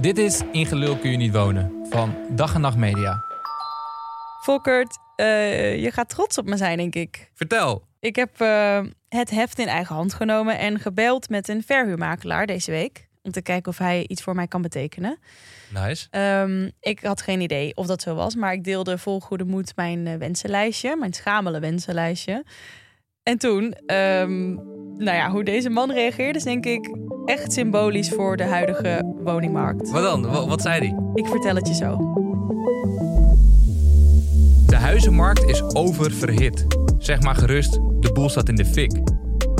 Dit is In Gelul kun je niet wonen van Dag en Nacht Media. Volkert, eh, je gaat trots op me zijn, denk ik. Vertel. Ik heb eh, het heft in eigen hand genomen en gebeld met een verhuurmakelaar deze week. Om te kijken of hij iets voor mij kan betekenen. Nice. Ehm, ik had geen idee of dat zo was, maar ik deelde vol goede moed mijn eh, wensenlijstje, mijn schamele wensenlijstje. En toen, ehm, nou ja, hoe deze man reageerde, is denk ik echt symbolisch voor de huidige woningmarkt. Wat dan? Wa- Wat zei hij? Ik vertel het je zo. De huizenmarkt is oververhit. Zeg maar gerust, de boel staat in de fik.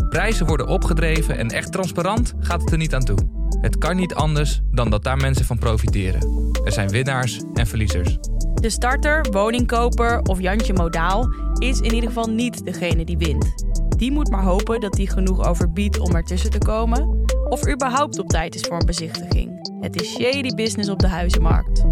Prijzen worden opgedreven en echt transparant gaat het er niet aan toe. Het kan niet anders dan dat daar mensen van profiteren. Er zijn winnaars en verliezers. De starter, woningkoper of Jantje Modaal is in ieder geval niet degene die wint. Die moet maar hopen dat hij genoeg overbiedt om ertussen te komen. Of überhaupt op tijd is voor een bezichtiging. Het is shady business op de huizenmarkt.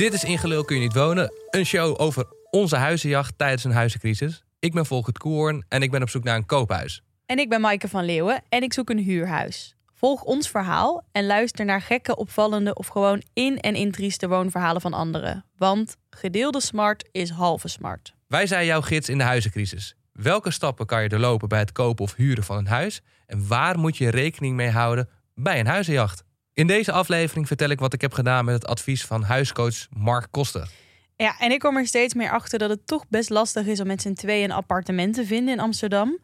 Dit is In Gelul kun je niet wonen. Een show over onze huizenjacht tijdens een huizencrisis. Ik ben Volkert Koorn en ik ben op zoek naar een koophuis. En ik ben Maaike van Leeuwen en ik zoek een huurhuis. Volg ons verhaal en luister naar gekke, opvallende of gewoon in- en intrieste woonverhalen van anderen. Want gedeelde smart is halve smart. Wij zijn jouw gids in de huizencrisis. Welke stappen kan je doorlopen bij het kopen of huren van een huis? En waar moet je rekening mee houden bij een huizenjacht? In deze aflevering vertel ik wat ik heb gedaan met het advies van huiscoach Mark Koster. Ja, en ik kom er steeds meer achter dat het toch best lastig is om met z'n tweeën een appartement te vinden in Amsterdam.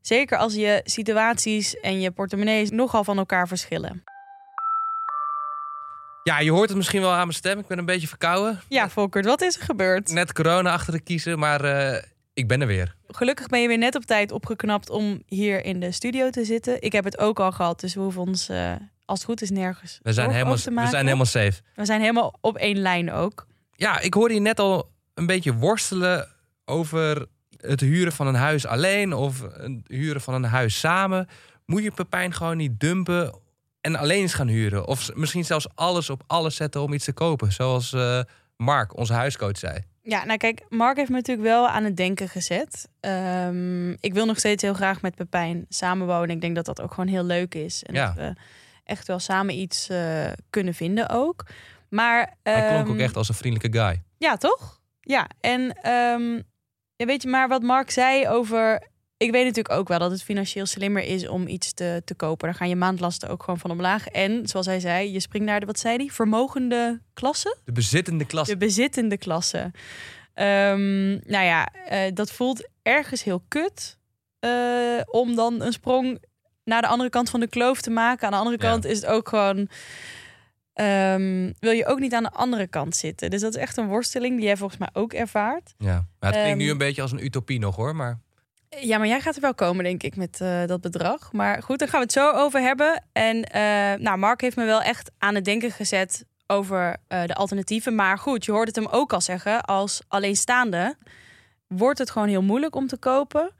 Zeker als je situaties en je portemonnees nogal van elkaar verschillen. Ja, je hoort het misschien wel aan mijn stem. Ik ben een beetje verkouden. Ja, Volkert, wat is er gebeurd? Net corona achter de kiezen, maar eh, ik ben er weer. Gelukkig ben je weer net op tijd opgeknapt om hier in de studio te zitten. Ik heb het ook al gehad, dus we hoeven ons, eh, als het goed is, nergens We zijn, helemaal, we zijn helemaal safe. We zijn helemaal op één lijn ook. Ja, ik hoorde je net al een beetje worstelen over het huren van een huis alleen of het huren van een huis samen. Moet je Pepijn gewoon niet dumpen en alleen eens gaan huren? Of misschien zelfs alles op alles zetten om iets te kopen, zoals eh, Mark, onze huiscoach, zei. Ja, nou kijk, Mark heeft me natuurlijk wel aan het denken gezet. Ehm, ik wil nog steeds heel graag met Pepijn samenwonen. Ik denk dat dat ook gewoon heel leuk is. En Ja. dat we echt wel samen iets eh, kunnen vinden ook. Maar, Hij klonk ook ehm, echt als een vriendelijke guy. Ja, toch? Ja, en ehm, ja, weet je, maar wat Mark zei over... Ik weet natuurlijk ook wel dat het financieel slimmer is om iets te, te kopen. Daar gaan je maandlasten ook gewoon van omlaag. En zoals hij zei, je springt naar de, wat zei hij? Vermogende klasse? De bezittende klas. De bezittende klasse. Ehm, nou ja, eh, dat voelt ergens heel kut. eh, om dan een sprong naar de andere kant van de kloof te maken. Aan de andere Ja. kant is het ook gewoon... ehm, wil je ook niet aan de andere kant zitten. Dus dat is echt een worsteling die jij volgens mij ook ervaart. Ja, maar het klinkt Ehm, nu een beetje als een utopie nog hoor, maar... Ja, maar jij gaat er wel komen, denk ik, met eh, dat bedrag. Maar goed, daar gaan we het zo over hebben. En eh, nou, Mark heeft me wel echt aan het denken gezet over eh, de alternatieven. Maar goed, je hoort het hem ook al zeggen. Als alleenstaande wordt het gewoon heel moeilijk om te kopen.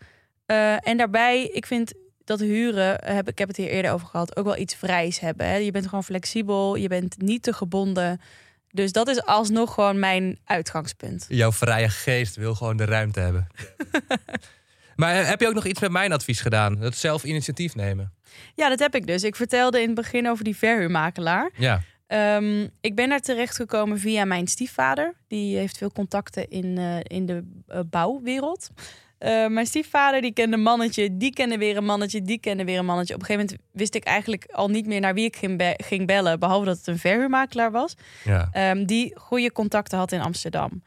En daarbij, ik vind dat huren, eh, heb, ik heb het hier eerder over gehad, ook wel iets vrijs hebben. Hè? Je bent gewoon flexibel, je bent niet te gebonden. Dus dat is alsnog gewoon mijn uitgangspunt. Jouw vrije geest wil gewoon de ruimte hebben. maar heb je ook nog iets met mijn advies gedaan? Dat zelf initiatief nemen. Ja, dat heb ik dus. Ik vertelde in het begin over die verhuurmakelaar. Ja, Ehm, ik ben daar terechtgekomen via mijn stiefvader. Die heeft veel contacten in, eh, in de eh, bouwwereld. Eh, mijn stiefvader die kende een mannetje, die kende weer een mannetje, die kende weer een mannetje. Op een gegeven moment wist ik eigenlijk al niet meer naar wie ik ging, be- ging bellen, behalve dat het een verhuurmakelaar was, ja. ehm, die goede contacten had in Amsterdam.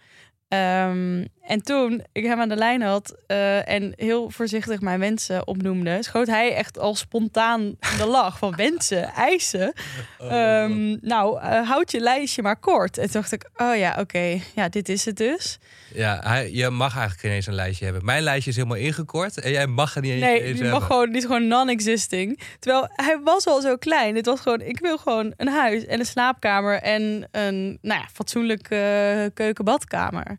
Ehm, en toen ik hem aan de lijn had eh, en heel voorzichtig mijn wensen opnoemde, schoot hij echt al spontaan de lach van wensen, eisen. Ehm, nou, eh, houd je lijstje maar kort. En toen dacht ik, oh ja, oké, ja, dit is het dus. Ja, hij, je mag eigenlijk geen eens een lijstje hebben. Mijn lijstje is helemaal ingekort en jij mag er niet eens, Nee, eens mag gewoon, is gewoon non-existing. Terwijl hij was al zo klein. Het was gewoon, ik wil gewoon een huis en een slaapkamer en een, nou ja, fatsoenlijke eh, keuken-badkamer.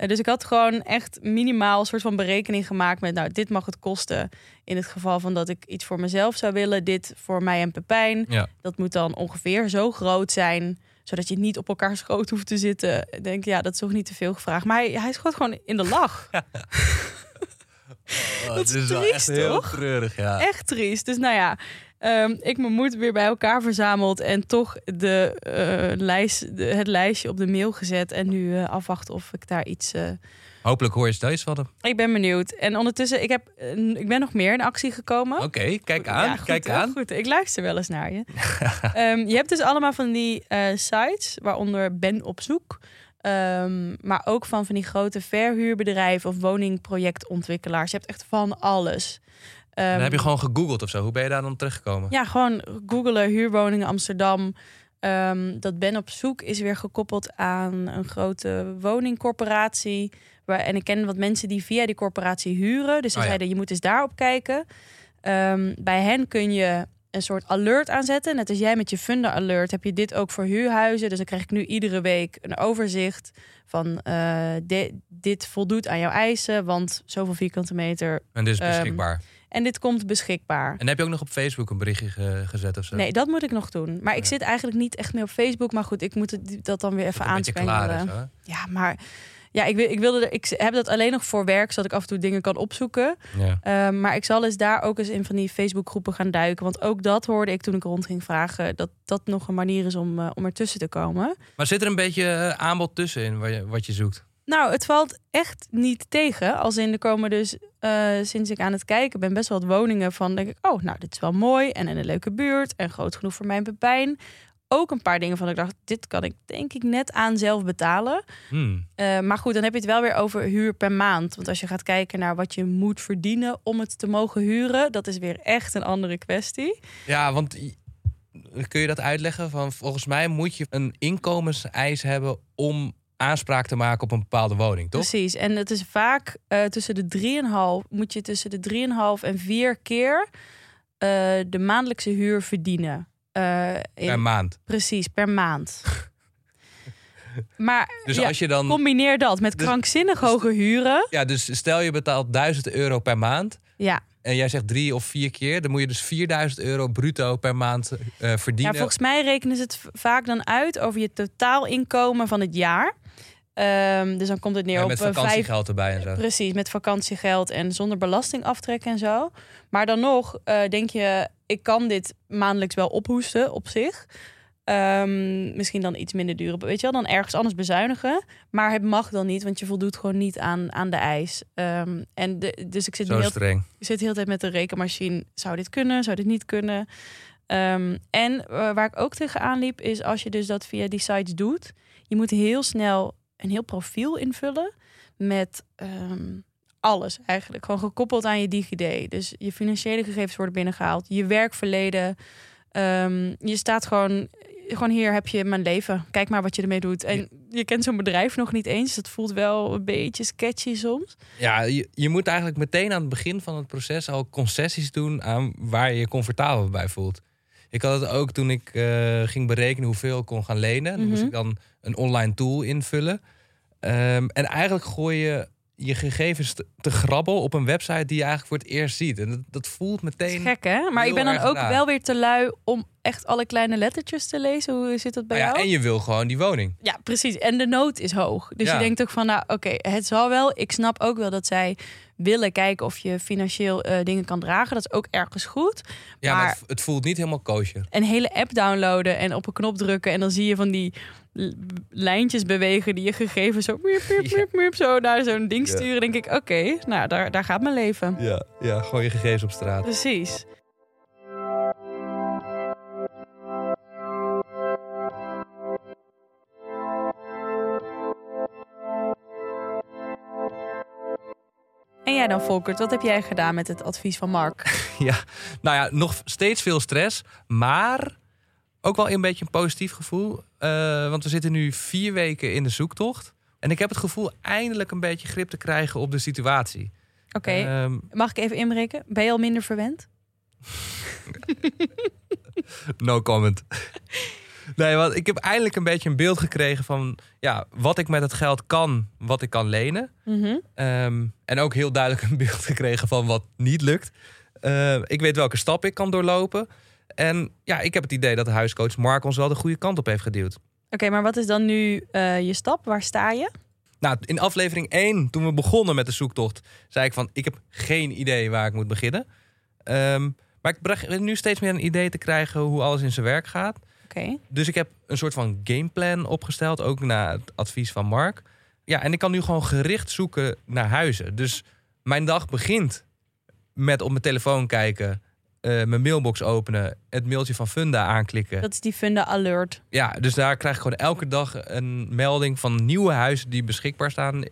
Eh, dus ik had gewoon echt minimaal een soort van berekening gemaakt met, nou, dit mag het kosten in het geval van dat ik iets voor mezelf zou willen. Dit voor mij en Pepijn. Ja. Dat moet dan ongeveer zo groot zijn, zodat je niet op elkaar schoot hoeft te zitten. Ik denk, ja, dat is toch niet te veel gevraagd. Maar hij, hij schoot gewoon in de lach. Oh, Dat het is wel triest, echt heel treurig, ja. Echt triest. Dus nou ja, ehm, ik mijn moed weer bij elkaar verzameld en toch de, eh, lijst, de- het lijstje op de mail gezet. En nu eh, afwachten of ik daar iets. eh, Hopelijk hoor je van hem. Ik ben benieuwd. En ondertussen, ik, heb, ik ben nog meer in actie gekomen. Oké, kijk aan, Ja, goed, kijk aan. Goed, ik luister wel eens naar je. Ehm, je hebt dus allemaal van die sites, waaronder Ben op zoek. Ehm, maar ook van van die grote verhuurbedrijven of woningprojectontwikkelaars. Je hebt echt van alles. Ehm, Dan heb je gewoon gegoogeld of zo. Hoe ben je daar dan terechtgekomen? Ja, gewoon googelen huurwoningen Amsterdam. Ehm, dat Ben op zoek is weer gekoppeld aan een grote woningcorporatie. Waar, en ik ken wat mensen die via die corporatie huren. Dus ze Oh ja. zeiden, je moet eens daarop kijken. Ehm, bij hen kun je een soort alert aanzetten. Net als jij met je Funda Alert heb je dit ook voor huurhuizen. Dus dan krijg ik nu iedere week een overzicht van eh, di- dit voldoet aan jouw eisen, want zoveel vierkante meter En dit is Ehm, beschikbaar. En dit komt beschikbaar. En heb je ook nog op Facebook een berichtje ge- gezet of zo? Nee, dat moet ik nog doen. Maar ik zit eigenlijk niet echt meer op Facebook. Maar goed, ik moet het, dat dan weer even hè? Ja, maar ja, ik, ik, wilde er, ik heb dat alleen nog voor werk, zodat ik af en toe dingen kan opzoeken. Ja. Ehm, maar ik zal eens daar ook eens in van die Facebookgroepen gaan duiken. Want ook dat hoorde ik toen ik rond ging vragen. Dat dat nog een manier is om, eh, om ertussen te komen. Maar zit er een beetje eh, aanbod tussenin wat je, wat je zoekt? Nou, het valt echt niet tegen. Als in er komen dus, eh, sinds ik aan het kijken ben, best wel wat woningen van, denk ik, oh, nou, dit is wel mooi en in een leuke buurt en groot genoeg voor mijn Pepijn. Ook een paar dingen van ik dacht, dit kan ik denk ik net aan zelf betalen. Hmm. Eh, maar goed, dan heb je het wel weer over huur per maand. Want als je gaat kijken naar wat je moet verdienen om het te mogen huren, dat is weer echt een andere kwestie. Ja, want kun je dat uitleggen? Van, volgens mij moet je een inkomenseis hebben om aanspraak te maken op een bepaalde woning, toch? Precies. En het is vaak eh, tussen de 3,5 moet je tussen de 3,5 en 4 keer eh, de maandelijkse huur verdienen. Eh, in- Per maand. Precies, per maand. maar Dus ja, als je dan. combineer dat met Dus- krankzinnig hoge huren. Ja, dus stel je betaalt 1000 euro per maand. Ja. En jij zegt drie of vier keer. Dan moet je dus 4000 euro bruto per maand eh, ja, verdienen. volgens mij rekenen ze het vaak dan uit over je totaalinkomen van het jaar. Ehm, dus dan komt het neer op met eh, vakantiegeld erbij en zo. Precies, met vakantiegeld en zonder belastingaftrek en zo. Maar dan nog eh, denk je, ik kan dit maandelijks wel ophoesten op zich. Ehm, misschien dan iets minder duur, weet je wel, dan ergens anders bezuinigen. Maar het mag dan niet, want je voldoet gewoon niet aan, aan de eis. Ehm, en de, dus ik zit, Zo heel, streng. ik zit de hele tijd met de rekenmachine. Zou dit kunnen? Zou dit niet kunnen? En eh, waar ik ook tegenaan liep, is als je dus dat via die sites doet, je moet heel snel een heel profiel invullen met ehm, alles eigenlijk. Gewoon gekoppeld aan je DigiD. Dus je financiële gegevens worden binnengehaald, je werkverleden. Ehm, je staat gewoon, gewoon hier heb je mijn leven. Kijk maar wat je ermee doet. En je kent zo'n bedrijf nog niet eens. Dat voelt wel een beetje sketchy soms. Ja, je, je moet eigenlijk meteen aan het begin van het proces al concessies doen aan waar je je comfortabel bij voelt. Ik had het ook toen ik eh, ging berekenen hoeveel ik kon gaan lenen. Dan moest Mhm. ik dan een online tool invullen. Ehm, en eigenlijk gooi je je gegevens te, te grabbel op een website die je eigenlijk voor het eerst ziet. En dat, dat voelt meteen. gek, hè? Maar ik ben dan ook wel weer te lui om echt alle kleine lettertjes te lezen. Hoe zit dat bij Nou ja, jou? en je wil gewoon die woning. Ja, precies. En de nood is hoog. Dus Ja. je denkt ook van, nou oké, het zal wel. Ik snap ook wel dat zij willen kijken of je financieel eh, dingen kan dragen. Dat is ook ergens goed. Ja, maar, Maar- het, voelt niet helemaal kosher. Een hele app downloaden en op een knop drukken. En dan zie je van die lijntjes bewegen die je gegevens zo, miep, miep, Ja. miep, miep, zo naar zo'n ding Ja. sturen. denk ik, oké, nou daar, daar gaat mijn leven. Ja, ja, gewoon je gegevens op straat. Precies. En jij dan, Volkert, wat heb jij gedaan met het advies van Mark? Ja, nou ja, nog steeds veel stress, maar ook wel een beetje een positief gevoel. Eh, want we zitten nu vier weken in de zoektocht. En ik heb het gevoel eindelijk een beetje grip te krijgen op de situatie. Oké, Ehm, mag ik even inbreken? Ben je al minder verwend? no comment. nee, want ik heb eindelijk een beetje een beeld gekregen van ja, wat ik met het geld kan, wat ik kan lenen. Mhm. Ehm, en ook heel duidelijk een beeld gekregen van wat niet lukt. Eh, ik weet welke stap ik kan doorlopen. En ja, ik heb het idee dat de huiscoach Mark ons wel de goede kant op heeft geduwd. Oké, maar wat is dan nu eh, je stap? Waar sta je? Nou, in aflevering 1, toen we begonnen met de zoektocht, zei ik van... ik heb geen idee waar ik moet beginnen. Ehm, maar ik begin nu steeds meer een idee te krijgen hoe alles in zijn werk gaat. Dus ik heb een soort van gameplan opgesteld, ook na het advies van Mark. Ja, en ik kan nu gewoon gericht zoeken naar huizen. Dus mijn dag begint met op mijn telefoon kijken, eh, mijn mailbox openen, het mailtje van Funda aanklikken. Dat is die Funda Alert. Ja, dus daar krijg ik gewoon elke dag een melding van nieuwe huizen die beschikbaar staan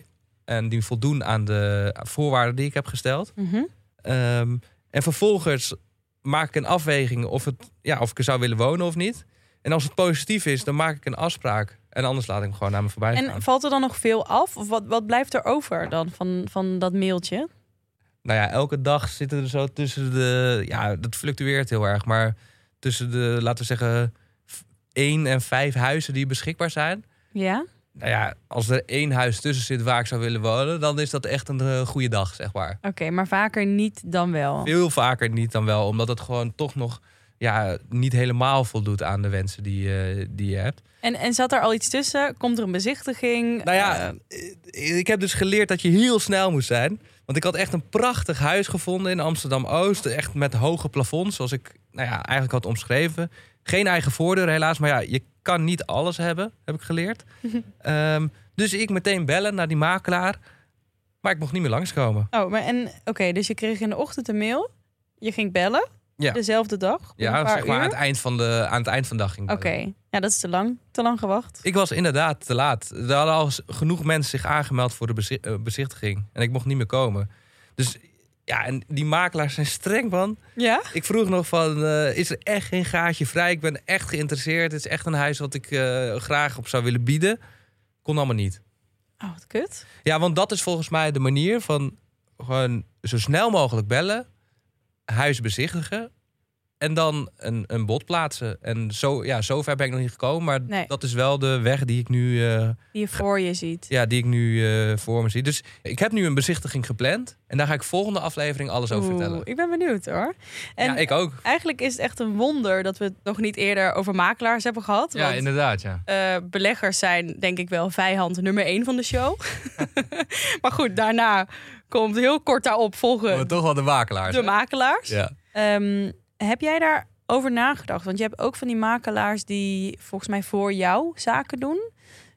en die voldoen aan de voorwaarden die ik heb gesteld. Mhm. Ehm, en vervolgens maak ik een afweging of, het, ja, of ik er zou willen wonen of niet. En als het positief is, dan maak ik een afspraak. En anders laat ik hem gewoon naar me voorbij gaan. En valt er dan nog veel af? Of wat, wat blijft er over dan van, van dat mailtje? Nou ja, elke dag zitten er zo tussen de... Ja, dat fluctueert heel erg. Maar tussen de, laten we zeggen, één en vijf huizen die beschikbaar zijn. Ja? Nou ja, als er één huis tussen zit waar ik zou willen wonen... dan is dat echt een eh, goede dag, zeg maar. Oké, maar vaker niet dan wel. Veel vaker niet dan wel. Omdat het gewoon toch nog ja, niet helemaal voldoet aan de wensen die, eh, die je hebt. En, en zat er al iets tussen? Komt er een bezichtiging? Nou ja, Eh, ik heb dus geleerd dat je heel snel moet zijn. Want ik had echt een prachtig huis gevonden in Amsterdam-Oost. Echt met hoge plafonds, zoals ik nou ja, eigenlijk had omschreven. Geen eigen voordeur helaas, maar ja, je kan niet alles hebben, heb ik geleerd. Ehm, dus ik meteen bellen naar die makelaar. Maar ik mocht niet meer langskomen. oh, maar en oké, dus je kreeg in de ochtend een mail. Je ging bellen. Ja. Dezelfde dag. Ja, zeg maar aan het, eind van de, aan het eind van de dag ging Oké, ja, dat is te lang. Te lang gewacht. Ik was inderdaad te laat. Er hadden al genoeg mensen zich aangemeld voor de eh, bezichtiging. En ik mocht niet meer komen. Dus ja, en die makelaars zijn streng, man. Ja? Ik vroeg nog van, eh, is er echt geen gaatje vrij? Ik ben echt geïnteresseerd. Het is echt een huis wat ik eh, graag op zou willen bieden. Kon allemaal niet. Oh, wat kut. Ja, want dat is volgens mij de manier van gewoon zo snel mogelijk bellen, huis bezichtigen en dan een, een bod plaatsen. En zo, ja, zover ben ik nog niet gekomen, maar Nee. dat is wel de weg die ik nu, eh, Die je voor je ziet. ja, die ik nu eh, voor me zie. Dus ik heb nu een bezichtiging gepland en daar ga ik volgende aflevering alles over vertellen. ik ben benieuwd hoor. En ja, ik ook. eigenlijk is het echt een wonder dat we het nog niet eerder over makelaars hebben gehad. Ja, want inderdaad, ja. eh, beleggers zijn denk ik wel vijand nummer één van de show. maar goed, daarna komt heel kort daarop volgen Maar toch wel de makelaars. de hè? makelaars. Ja. Ehm, heb jij daarover nagedacht? Want je hebt ook van die makelaars die volgens mij voor jou zaken doen.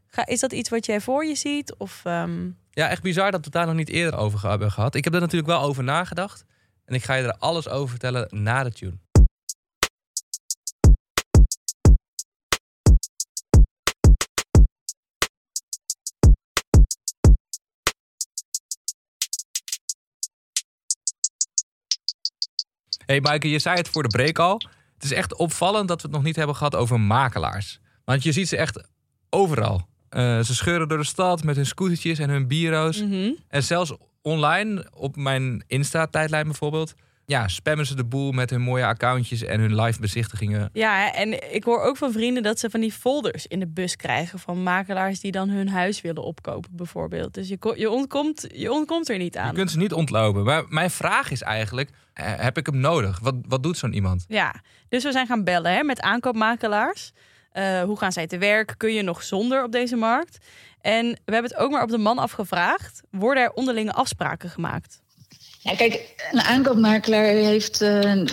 Ga, is dat iets wat jij voor je ziet? Of, ehm, Ja, echt bizar dat we het daar nog niet eerder over hebben gehad. Ik heb er natuurlijk wel over nagedacht. En ik ga je er alles over vertellen na de tune. Hey Maaike, je zei het voor de break al. Het is echt opvallend dat we het nog niet hebben gehad over makelaars. Want je ziet ze echt overal. Eh, ze scheuren door de stad met hun scootertjes en hun bureaus. mhm. En zelfs online, op mijn Insta-tijdlijn bijvoorbeeld... Ja, spammen ze de boel met hun mooie accountjes en hun live bezichtigingen. Ja, en ik hoor ook van vrienden dat ze van die folders in de bus krijgen van makelaars die dan hun huis willen opkopen, bijvoorbeeld. Dus je, je, ontkomt, je ontkomt er niet Je aan. kunt ze niet ontlopen. Maar mijn vraag is eigenlijk, eh, heb ik hem nodig? Wat, wat doet zo'n iemand? Ja, dus we zijn gaan bellen hè, met aankoopmakelaars. Eh, hoe gaan zij te werk? Kun je nog zonder op deze markt? En we hebben het ook maar op de man afgevraagd. Worden er onderlinge afspraken gemaakt? Ja, kijk, een aankoopmakelaar heeft, eh,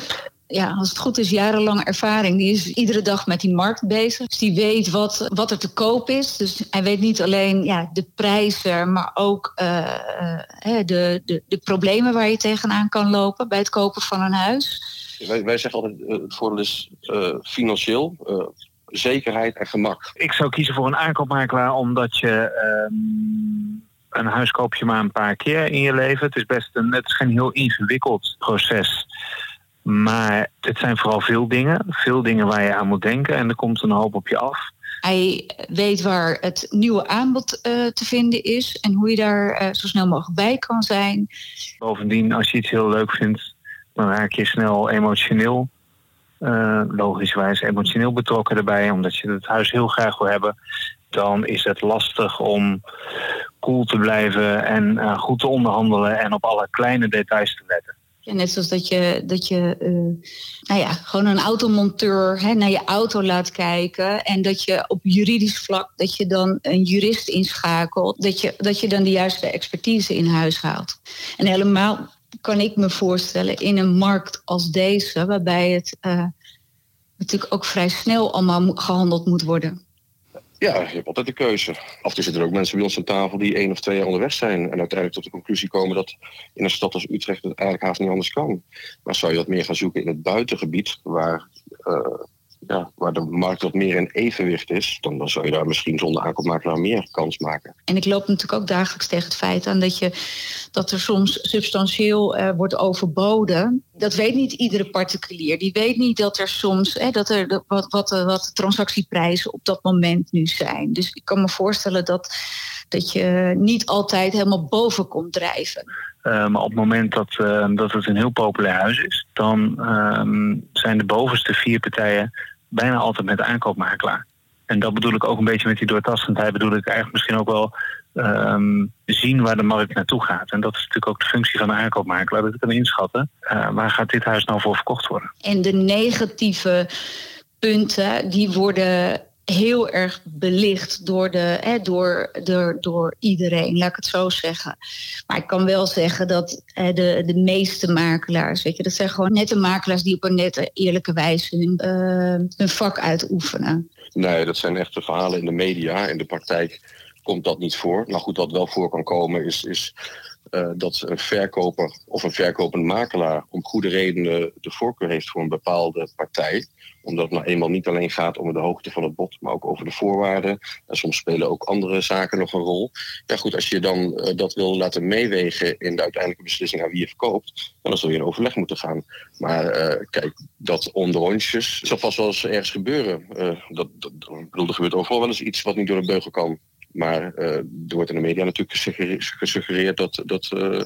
ja, als het goed is, jarenlang ervaring. Die is iedere dag met die markt bezig. Dus die weet wat, wat er te koop is. Dus hij weet niet alleen ja, de prijzen, maar ook eh, eh, hè, de, de, de problemen waar je tegenaan kan lopen bij het kopen van een huis. Wij, wij zeggen altijd, het voordeel is eh, financieel, eh, zekerheid en gemak. Ik zou kiezen voor een aankoopmakelaar omdat je ehm, een huis koop je maar een paar keer in je leven. Het is best een, het is geen heel ingewikkeld proces. Maar het zijn vooral veel dingen. Veel dingen waar je aan moet denken. En er komt een hoop op je af. Hij weet waar het nieuwe aanbod eh, te vinden is en hoe je daar eh, zo snel mogelijk bij kan zijn. Bovendien, als je iets heel leuk vindt, dan raak je snel emotioneel. eh, logischwijs emotioneel betrokken erbij, omdat je het huis heel graag wil hebben. Dan is het lastig om cool te blijven en eh, goed te onderhandelen en op alle kleine details te letten. En net zoals dat je, dat je uh, nou ja, gewoon een automonteur hè, naar je auto laat kijken. En dat je op juridisch vlak, dat je dan een jurist inschakelt. Dat je, dat je dan de juiste expertise in huis haalt. En helemaal kan ik me voorstellen in een markt als deze, waarbij het uh, natuurlijk ook vrij snel allemaal gehandeld moet worden. Ja, je hebt altijd de keuze. Af en zitten er ook mensen bij ons aan tafel die één of twee jaar onderweg zijn. En uiteindelijk tot de conclusie komen dat in een stad als Utrecht het eigenlijk haast niet anders kan. Maar zou je wat meer gaan zoeken in het buitengebied, waar uh, ja, waar de markt wat meer in evenwicht is, dan, dan zou je daar misschien zonder aankoopmakelaar meer kans maken. En ik loop natuurlijk ook dagelijks tegen het feit aan dat, je, dat er soms substantieel uh, wordt overboden. Dat weet niet iedere particulier. Die weet niet dat er soms dat er wat, wat, wat de transactieprijzen op dat moment nu zijn. Dus ik kan me voorstellen dat, dat je niet altijd helemaal boven komt drijven. Uh, maar op het moment dat, uh, dat het een heel populair huis is, dan uh, zijn de bovenste vier partijen bijna altijd met de aankoopmakelaar. En dat bedoel ik ook een beetje met die doortastendheid. Bedoel ik eigenlijk misschien ook wel um, zien waar de markt naartoe gaat. En dat is natuurlijk ook de functie van de aankoopmakelaar. Dat ik kan inschatten uh, waar gaat dit huis nou voor verkocht worden. En de negatieve punten die worden heel erg belicht door, de, hè, door, door, door iedereen, laat ik het zo zeggen. Maar ik kan wel zeggen dat hè, de, de meeste makelaars, weet je, dat zijn gewoon nette makelaars die op een nette, eerlijke wijze hun, uh, hun vak uitoefenen. Nee, dat zijn echte verhalen in de media. In de praktijk komt dat niet voor. Nou goed, wat wel voor kan komen is, is uh, dat een verkoper of een verkopende makelaar om goede redenen de voorkeur heeft voor een bepaalde partij omdat het nou eenmaal niet alleen gaat om de hoogte van het bod, maar ook over de voorwaarden. En soms spelen ook andere zaken nog een rol. Ja goed, als je dan uh, dat wil laten meewegen in de uiteindelijke beslissing aan wie je verkoopt, dan zal je in overleg moeten gaan. Maar uh, kijk, dat onderrondjes zal vast wel eens ergens gebeuren. Dat, dat, bedoel, er gebeurt overal wel eens iets wat niet door de beugel kan. Maar uh, er wordt in de media natuurlijk gesuggereerd dat, dat, uh,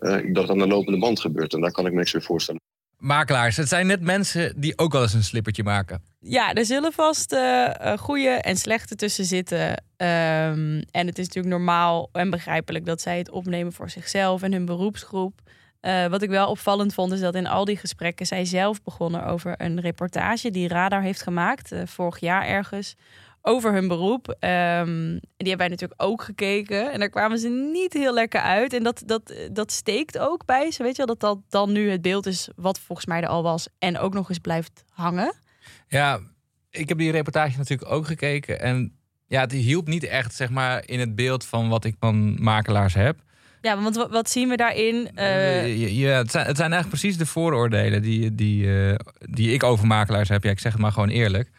uh, dat aan de lopende band gebeurt. En daar kan ik me niks meer voorstellen makelaars. Het zijn net mensen die ook wel eens een slippertje maken. Ja, er zullen vast uh, goede en slechte tussen zitten. Um, en het is natuurlijk normaal en begrijpelijk dat zij het opnemen voor zichzelf en hun beroepsgroep. Uh, wat ik wel opvallend vond, is dat in al die gesprekken zij zelf begonnen over een reportage die Radar heeft gemaakt, uh, vorig jaar ergens, over hun beroep. Um, die hebben wij natuurlijk ook gekeken. En daar kwamen ze niet heel lekker uit. En dat, dat, dat steekt ook bij ze. Weet je wel, dat dat dan nu het beeld is wat volgens mij er al was. En ook nog eens blijft hangen. Ja, ik heb die reportage natuurlijk ook gekeken. En ja, het hielp niet echt, zeg maar, in het beeld van wat ik van makelaars heb. Ja, want wat, wat zien we daarin? Uh... Ja, het zijn, het zijn eigenlijk precies de vooroordelen die, die, uh, die ik over makelaars heb. Ja, ik zeg het maar gewoon eerlijk.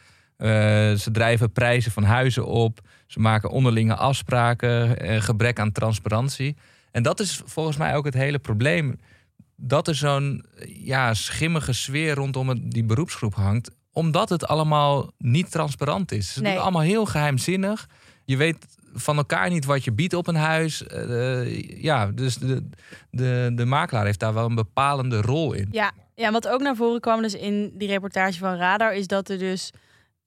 Uh, ze drijven prijzen van huizen op. Ze maken onderlinge afspraken. Uh, gebrek aan transparantie. En dat is volgens mij ook het hele probleem. Dat er zo'n ja, schimmige sfeer rondom het, die beroepsgroep hangt. Omdat het allemaal niet transparant is. Ze nee. doen allemaal heel geheimzinnig. Je weet van elkaar niet wat je biedt op een huis. Uh, ja, dus de, de, de makelaar heeft daar wel een bepalende rol in. Ja, ja, wat ook naar voren kwam dus in die reportage van Radar... is dat er dus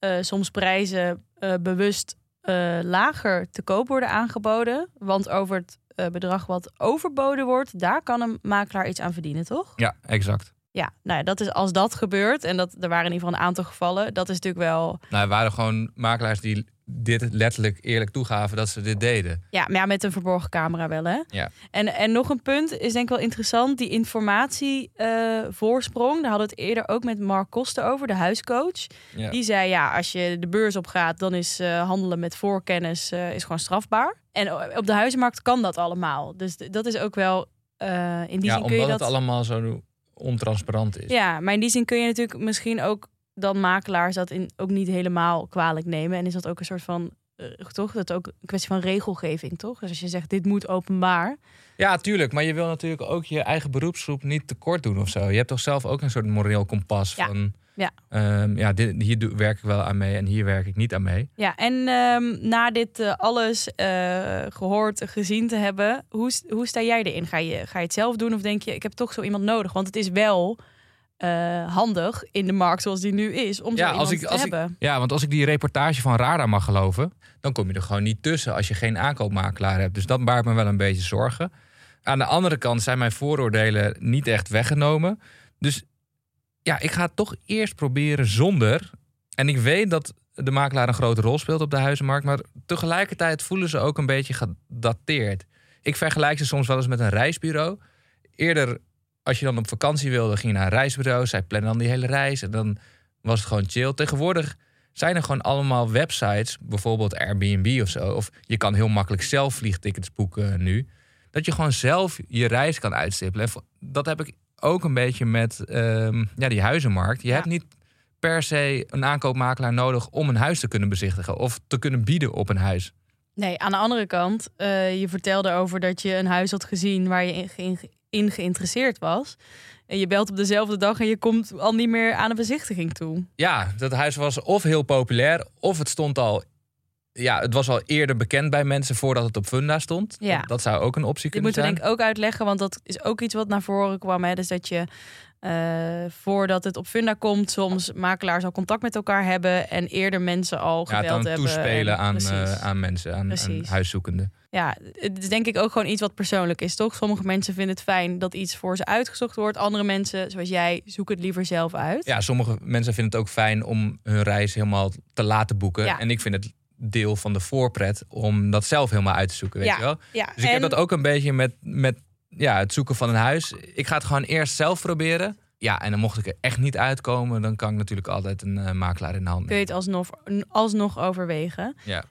uh, soms prijzen uh, bewust uh, lager te koop worden aangeboden. Want over het bedrag wat overboden wordt, daar kan een makelaar iets aan verdienen, toch? Ja, exact. Ja, nou, dat is als dat gebeurt, en dat, er waren in ieder geval een aantal gevallen, dat is natuurlijk wel. Nou, er waren gewoon makelaars die dit letterlijk eerlijk toegaven dat ze dit deden. Ja, maar ja, met een verborgen camera wel, hè? Ja. En, en nog een punt is denk ik wel interessant. Die informatievoorsprong. Uh, daar hadden we het eerder ook met Mark Koster over, de huiscoach. Ja. Die zei, ja, als je de beurs op gaat... dan is uh, handelen met voorkennis uh, is gewoon strafbaar. En op de huizenmarkt kan dat allemaal. Dus dat is ook wel... In die ja, zin kun je dat... het allemaal zo ontransparant is. Ja, maar in die zin kun je natuurlijk misschien ook dan makelaars dat in, ook niet helemaal kwalijk nemen. En is dat ook een soort van, uh, toch? Dat is ook een kwestie van regelgeving, toch? Dus als je zegt, dit moet openbaar. Ja, tuurlijk. Maar je wil natuurlijk ook je eigen beroepsgroep niet tekort doen of zo. Je hebt toch zelf ook een soort moreel kompas ja. van... Ja, um, ja dit, hier werk ik wel aan mee en hier werk ik niet aan mee. Ja, en um, na dit uh, alles uh, gehoord, gezien te hebben, hoe, hoe sta jij erin? Ga je, ga je het zelf doen of denk je, ik heb toch zo iemand nodig? Want het is wel uh, handig in de markt zoals die nu is om ja, zo als ik, te hebben. Ja, want als ik die reportage van Rada mag geloven, dan kom je er gewoon niet tussen als je geen aankoopmakelaar hebt. Dus dat baart me wel een beetje zorgen. aan de andere kant zijn mijn vooroordelen niet echt weggenomen. Dus ja, ik ga het toch eerst proberen zonder. En ik weet dat de makelaar een grote rol speelt op de huizenmarkt. Maar tegelijkertijd voelen ze ook een beetje gedateerd. Ik vergelijk ze soms wel eens met een reisbureau. Eerder, als je dan op vakantie wilde, ging je naar een reisbureau. Zij plannen dan die hele reis en dan was het gewoon chill. Tegenwoordig zijn er gewoon allemaal websites, bijvoorbeeld Airbnb of zo. Of je kan heel makkelijk zelf vliegtickets boeken nu. Dat je gewoon zelf je reis kan uitstippelen. En dat heb ik ook een beetje met ehm, ja, die huizenmarkt. Je hebt niet per se een aankoopmakelaar nodig om een huis te kunnen bezichtigen of te kunnen bieden op een huis. Nee, aan de andere kant, uh, je vertelde over dat je een huis had gezien waar je in, in geïnteresseerd was. En je belt op dezelfde dag en je komt al niet meer aan een bezichtiging toe. Ja, dat huis was of heel populair, of het stond al. Ja, het was al eerder bekend bij mensen voordat het op Funda stond. Ja. Dat, zou ook een optie kunnen zijn. Die moeten denk ik ook uitleggen, want dat is ook iets wat naar voren kwam. Hè? Dus dat je uh, voordat het op Funda komt, soms makelaars al contact met elkaar hebben en eerder mensen al gebeld ja, dan hebben. toespelen aan, uh, aan mensen, aan, aan huiszoekenden. Ja, het is denk ik ook gewoon iets wat persoonlijk is, toch? Sommige mensen vinden het fijn dat iets voor ze uitgezocht wordt. Andere mensen, zoals jij, zoeken het liever zelf uit. Ja, sommige mensen vinden het ook fijn om hun reis helemaal te laten boeken. Ja. En ik vind het deel van de voorpret om dat zelf helemaal uit te zoeken, weet ja. je wel? Ja. Dus ik heb dat ook een beetje met, met ja, het zoeken van een huis. Ik ga het gewoon eerst zelf proberen. Ja, en dan mocht ik er echt niet uitkomen, dan kan ik natuurlijk altijd een uh, makelaar in de hand nemen. Kun je het alsnog, alsnog overwegen? Ja.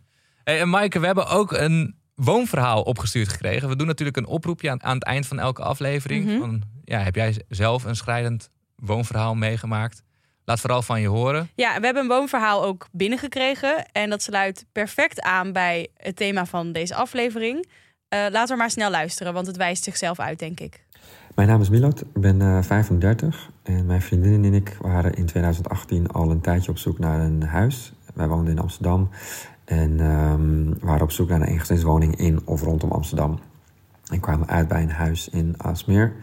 Hey, en Maaike, we hebben ook een woonverhaal opgestuurd gekregen. We doen natuurlijk een oproepje aan, aan het eind van elke aflevering. Mhm. van, ja, heb jij zelf een schrijdend woonverhaal meegemaakt? Laat vooral van je horen. Ja, we hebben een woonverhaal ook binnengekregen. En dat sluit perfect aan bij het thema van deze aflevering. Uh, laten we maar snel luisteren, want het wijst zichzelf uit, denk ik. Mijn naam is Milot, ik ben uh, 35 en mijn vriendin en ik waren in 2018 al een tijdje op zoek naar een huis. Wij woonden in Amsterdam en um, waren op zoek naar een eengezinswoning in of rondom Amsterdam. En kwamen uit bij een huis in Aalsmeer.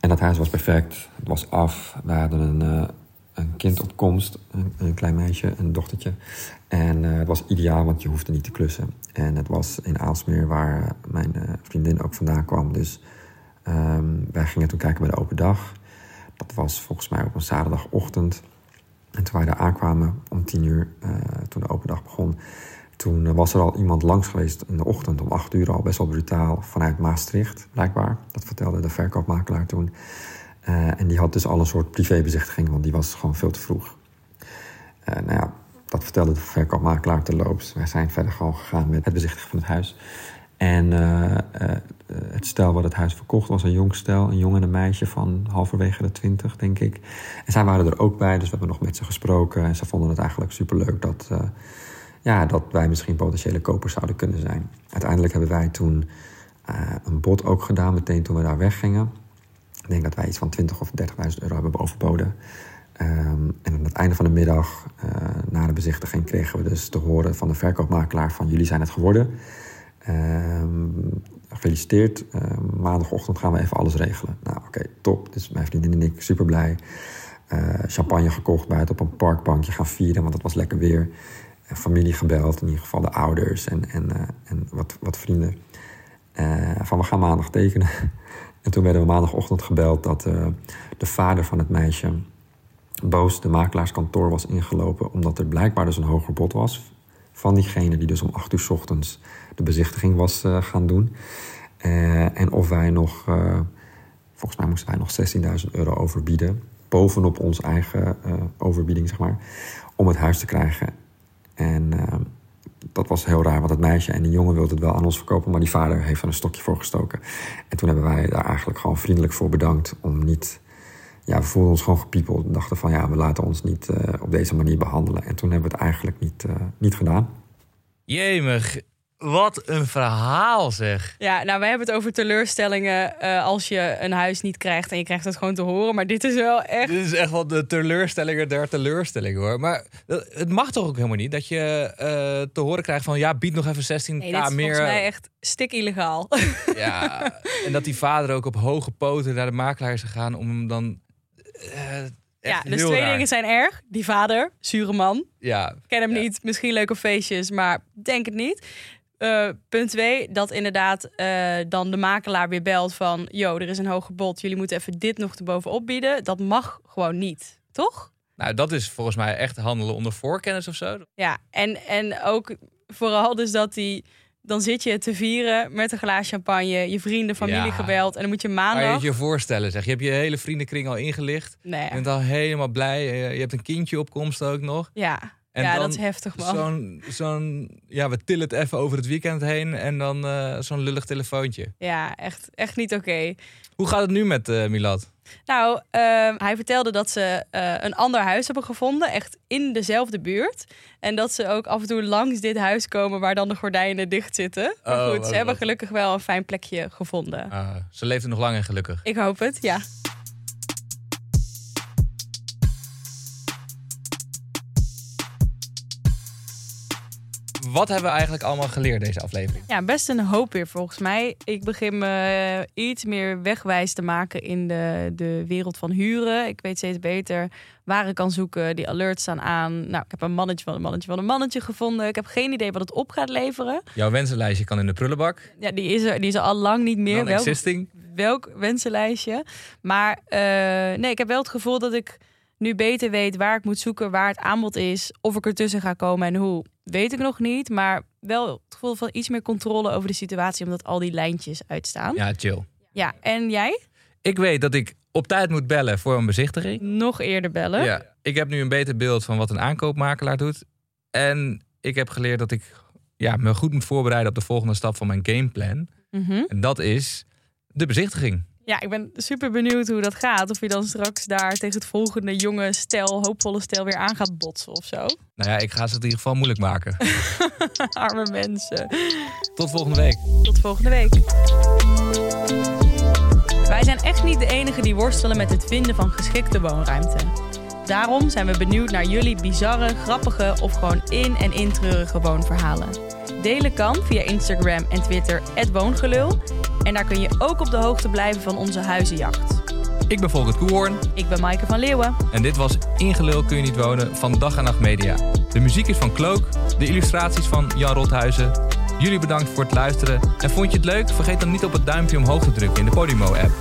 En dat huis was perfect, het was af. We hadden een, uh, een kind op komst, een, een, klein meisje, een dochtertje. En het was ideaal, want je hoefde niet te klussen. En het was in Aalsmeer waar mijn uh, vriendin ook vandaan kwam. Dus um, wij gingen toen kijken bij de open dag. Dat was volgens mij op een zaterdagochtend. En toen wij daar aankwamen om tien uur, uh, toen de open dag begon... toen was er al iemand langs geweest in de ochtend om acht uur al. Best wel brutaal, vanuit Maastricht blijkbaar. Dat vertelde de verkoopmakelaar toen. En die had dus al een soort privébezichtiging, want die was gewoon veel te vroeg. Uh, nou ja, dat vertelde de verkoopmakelaar terloops. Wij zijn verder gewoon gegaan met het bezichtigen van het huis. En uh, uh, het stel wat het huis verkocht was een jong stel. Een jongen en een meisje van halverwege de twintig, denk ik. En zij waren er ook bij, dus we hebben nog met ze gesproken. En ze vonden het eigenlijk superleuk dat, uh, ja, dat wij misschien potentiële kopers zouden kunnen zijn. Uiteindelijk hebben wij toen een bod ook gedaan, meteen toen we daar weggingen. Ik denk dat wij iets van 20 of 30.000 euro hebben overboden. Um, en aan het einde van de middag, na de bezichtiging, kregen we dus te horen van de verkoopmakelaar van jullie zijn het geworden. Um, gefeliciteerd. Uh, maandagochtend gaan we even alles regelen. Nou, oké, top. Dus mijn vriendin en ik super blij. Uh, champagne gekocht buiten op een parkbankje gaan vieren, want het was lekker weer. Uh, familie gebeld, in ieder geval de ouders en, en, en wat, wat vrienden. van we gaan maandag tekenen. en toen werden we maandagochtend gebeld dat de vader van het meisje boos de makelaarskantoor was ingelopen, omdat er blijkbaar dus een hoger bod was van diegene die dus om 8 uur s ochtends de bezichtiging was uh, gaan doen. Uh, en of wij nog, uh, volgens mij moesten wij nog 16.000 euro overbieden, bovenop onze eigen overbieding, zeg maar, om het huis te krijgen. En dat was heel raar, want het meisje en die jongen wilden het wel aan ons verkopen, maar die vader heeft er een stokje voor gestoken. En toen hebben wij daar eigenlijk gewoon vriendelijk voor bedankt om niet ja, we voelden ons gewoon gepiepeld. We dachten van ja, we laten ons niet uh, op deze manier behandelen. En toen hebben we het eigenlijk niet, uh, niet gedaan. Jemig, wat een verhaal zeg. Ja, nou wij hebben het over teleurstellingen uh, als je een huis niet krijgt en je krijgt het gewoon te horen. Maar dit is wel echt... Dit is echt wel de teleurstellingen der teleurstellingen hoor. Maar het mag toch ook helemaal niet dat je te horen krijgt van ja, bied nog even 16k nee, dit is meer. volgens mij echt stik illegaal. Ja, en dat die vader ook op hoge poten naar de makelaar is gegaan om hem dan ja, dus twee raar. dingen zijn erg. Die vader, zure man. Ja. Ken hem ja. niet. Misschien leuke feestjes, maar denk het niet. Eh, punt twee, dat inderdaad eh, dan de makelaar weer belt van... yo, er is een hoger bod, jullie moeten even dit nog erbovenop bieden. Dat mag gewoon niet, toch? Nou, dat is volgens mij echt handelen onder voorkennis of zo. Ja, en, en ook vooral dus dat die... Dan zit je te vieren met een glaas champagne, je vrienden, familie Ja. gebeld... en dan moet je Kan je maandag... het je voorstellen, zeg. Je hebt je hele vriendenkring al ingelicht. Nee, Je bent al helemaal blij. Je hebt een kindje op komst ook nog. ja, En ja dan dat is heftig, man. Zo'n, zo'n, ja, we tillen het even over het weekend heen en dan eh, zo'n lullig telefoontje. Ja, echt, echt niet oké. Hoe gaat het nu met eh Milad? Nou, ehm, hij vertelde dat ze eh, een ander huis hebben gevonden, echt in dezelfde buurt. En dat ze ook af en toe langs dit huis komen waar dan de gordijnen dicht zitten. Maar Oh, goed, ze hebben wat- gelukkig wel een fijn plekje gevonden. Ah, ze leeft er nog lang en gelukkig. Ik hoop het, ja. Wat hebben we eigenlijk allemaal geleerd deze aflevering? Ja, best een hoop weer volgens mij. Ik begin me iets meer wegwijs te maken in de, de wereld van huren. Ik weet steeds beter waar ik kan zoeken. Die alerts staan aan. Nou, ik heb een mannetje van een mannetje van een mannetje gevonden. Ik heb geen idee wat het op gaat leveren. Jouw wensenlijstje kan in de prullenbak. Ja, die is er, die is er al lang niet meer. Welk, welk wensenlijstje. Maar eh, nee, ik heb wel het gevoel dat ik nu beter weet waar ik moet zoeken, waar het aanbod is, of ik ertussen ga komen en hoe. Weet ik nog niet, maar wel het gevoel van iets meer controle over de situatie, omdat al die lijntjes uitstaan. Ja, Ja, chill. en jij? Ik weet dat ik op tijd moet bellen voor een bezichtiging. Nog eerder bellen. Ja, ik heb nu een beter beeld van wat een aankoopmakelaar doet. En ik heb geleerd dat ik ja, me goed moet voorbereiden op de volgende stap van mijn gameplan. Mhm. En dat is de bezichtiging. Ja, ik ben super benieuwd hoe dat gaat. Of je dan straks daar tegen het volgende jonge stel, hoopvolle stel weer aan gaat botsen of zo. Nou ja, ik ga ze het in ieder geval moeilijk maken. Arme mensen. Tot volgende week. Tot volgende week. Wij zijn echt niet de enigen die worstelen met het vinden van geschikte woonruimte. Daarom zijn we benieuwd naar jullie bizarre, grappige of gewoon in- en intreurige woonverhalen. Delen kan via Instagram en Twitter @woongelul. En daar kun je ook op de hoogte blijven van onze huizenjacht. Ik ben Volkert Koehoorn Ik ben Maaike van Leeuwen. en dit was Ingelul kun je niet wonen van Dag en Nacht Media. De muziek is van Cloak, de illustraties van Jan Rothuizen. Jullie bedankt voor het luisteren. En vond je het leuk? Vergeet dan niet op het duimpje omhoog te drukken in de Podimo-app.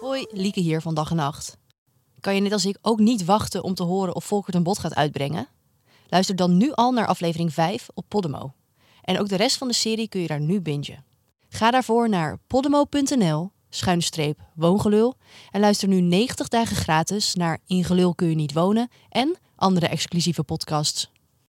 Hoi, Lieke hier van Dag en Nacht. Kan je net als ik ook niet wachten om te horen of Volkert een bod gaat uitbrengen? Luister dan nu al naar aflevering 5 op Podimo. En ook de rest van de serie kun je daar nu bingen. Ga daarvoor naar podimo.nl schuine streep woongelul en luister nu 90 dagen gratis naar In Gelul kun je niet wonen en andere exclusieve podcasts.